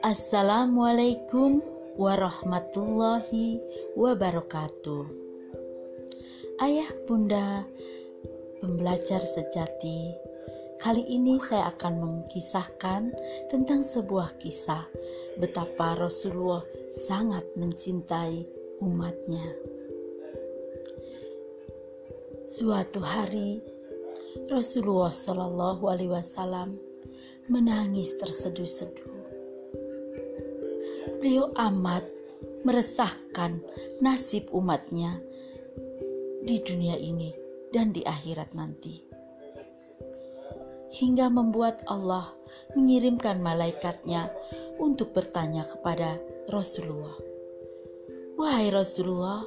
Assalamualaikum warahmatullahi wabarakatuh. Ayah, bunda, pembelajar sejati, kali ini saya akan mengkisahkan tentang sebuah kisah betapa Rasulullah sangat mencintai umatnya. Suatu hari, Rasulullah Shallallahu Alaihi Wasallam menangis terseduh-seduh beliau amat meresahkan nasib umatnya di dunia ini dan di akhirat nanti. Hingga membuat Allah mengirimkan malaikatnya untuk bertanya kepada Rasulullah. Wahai Rasulullah,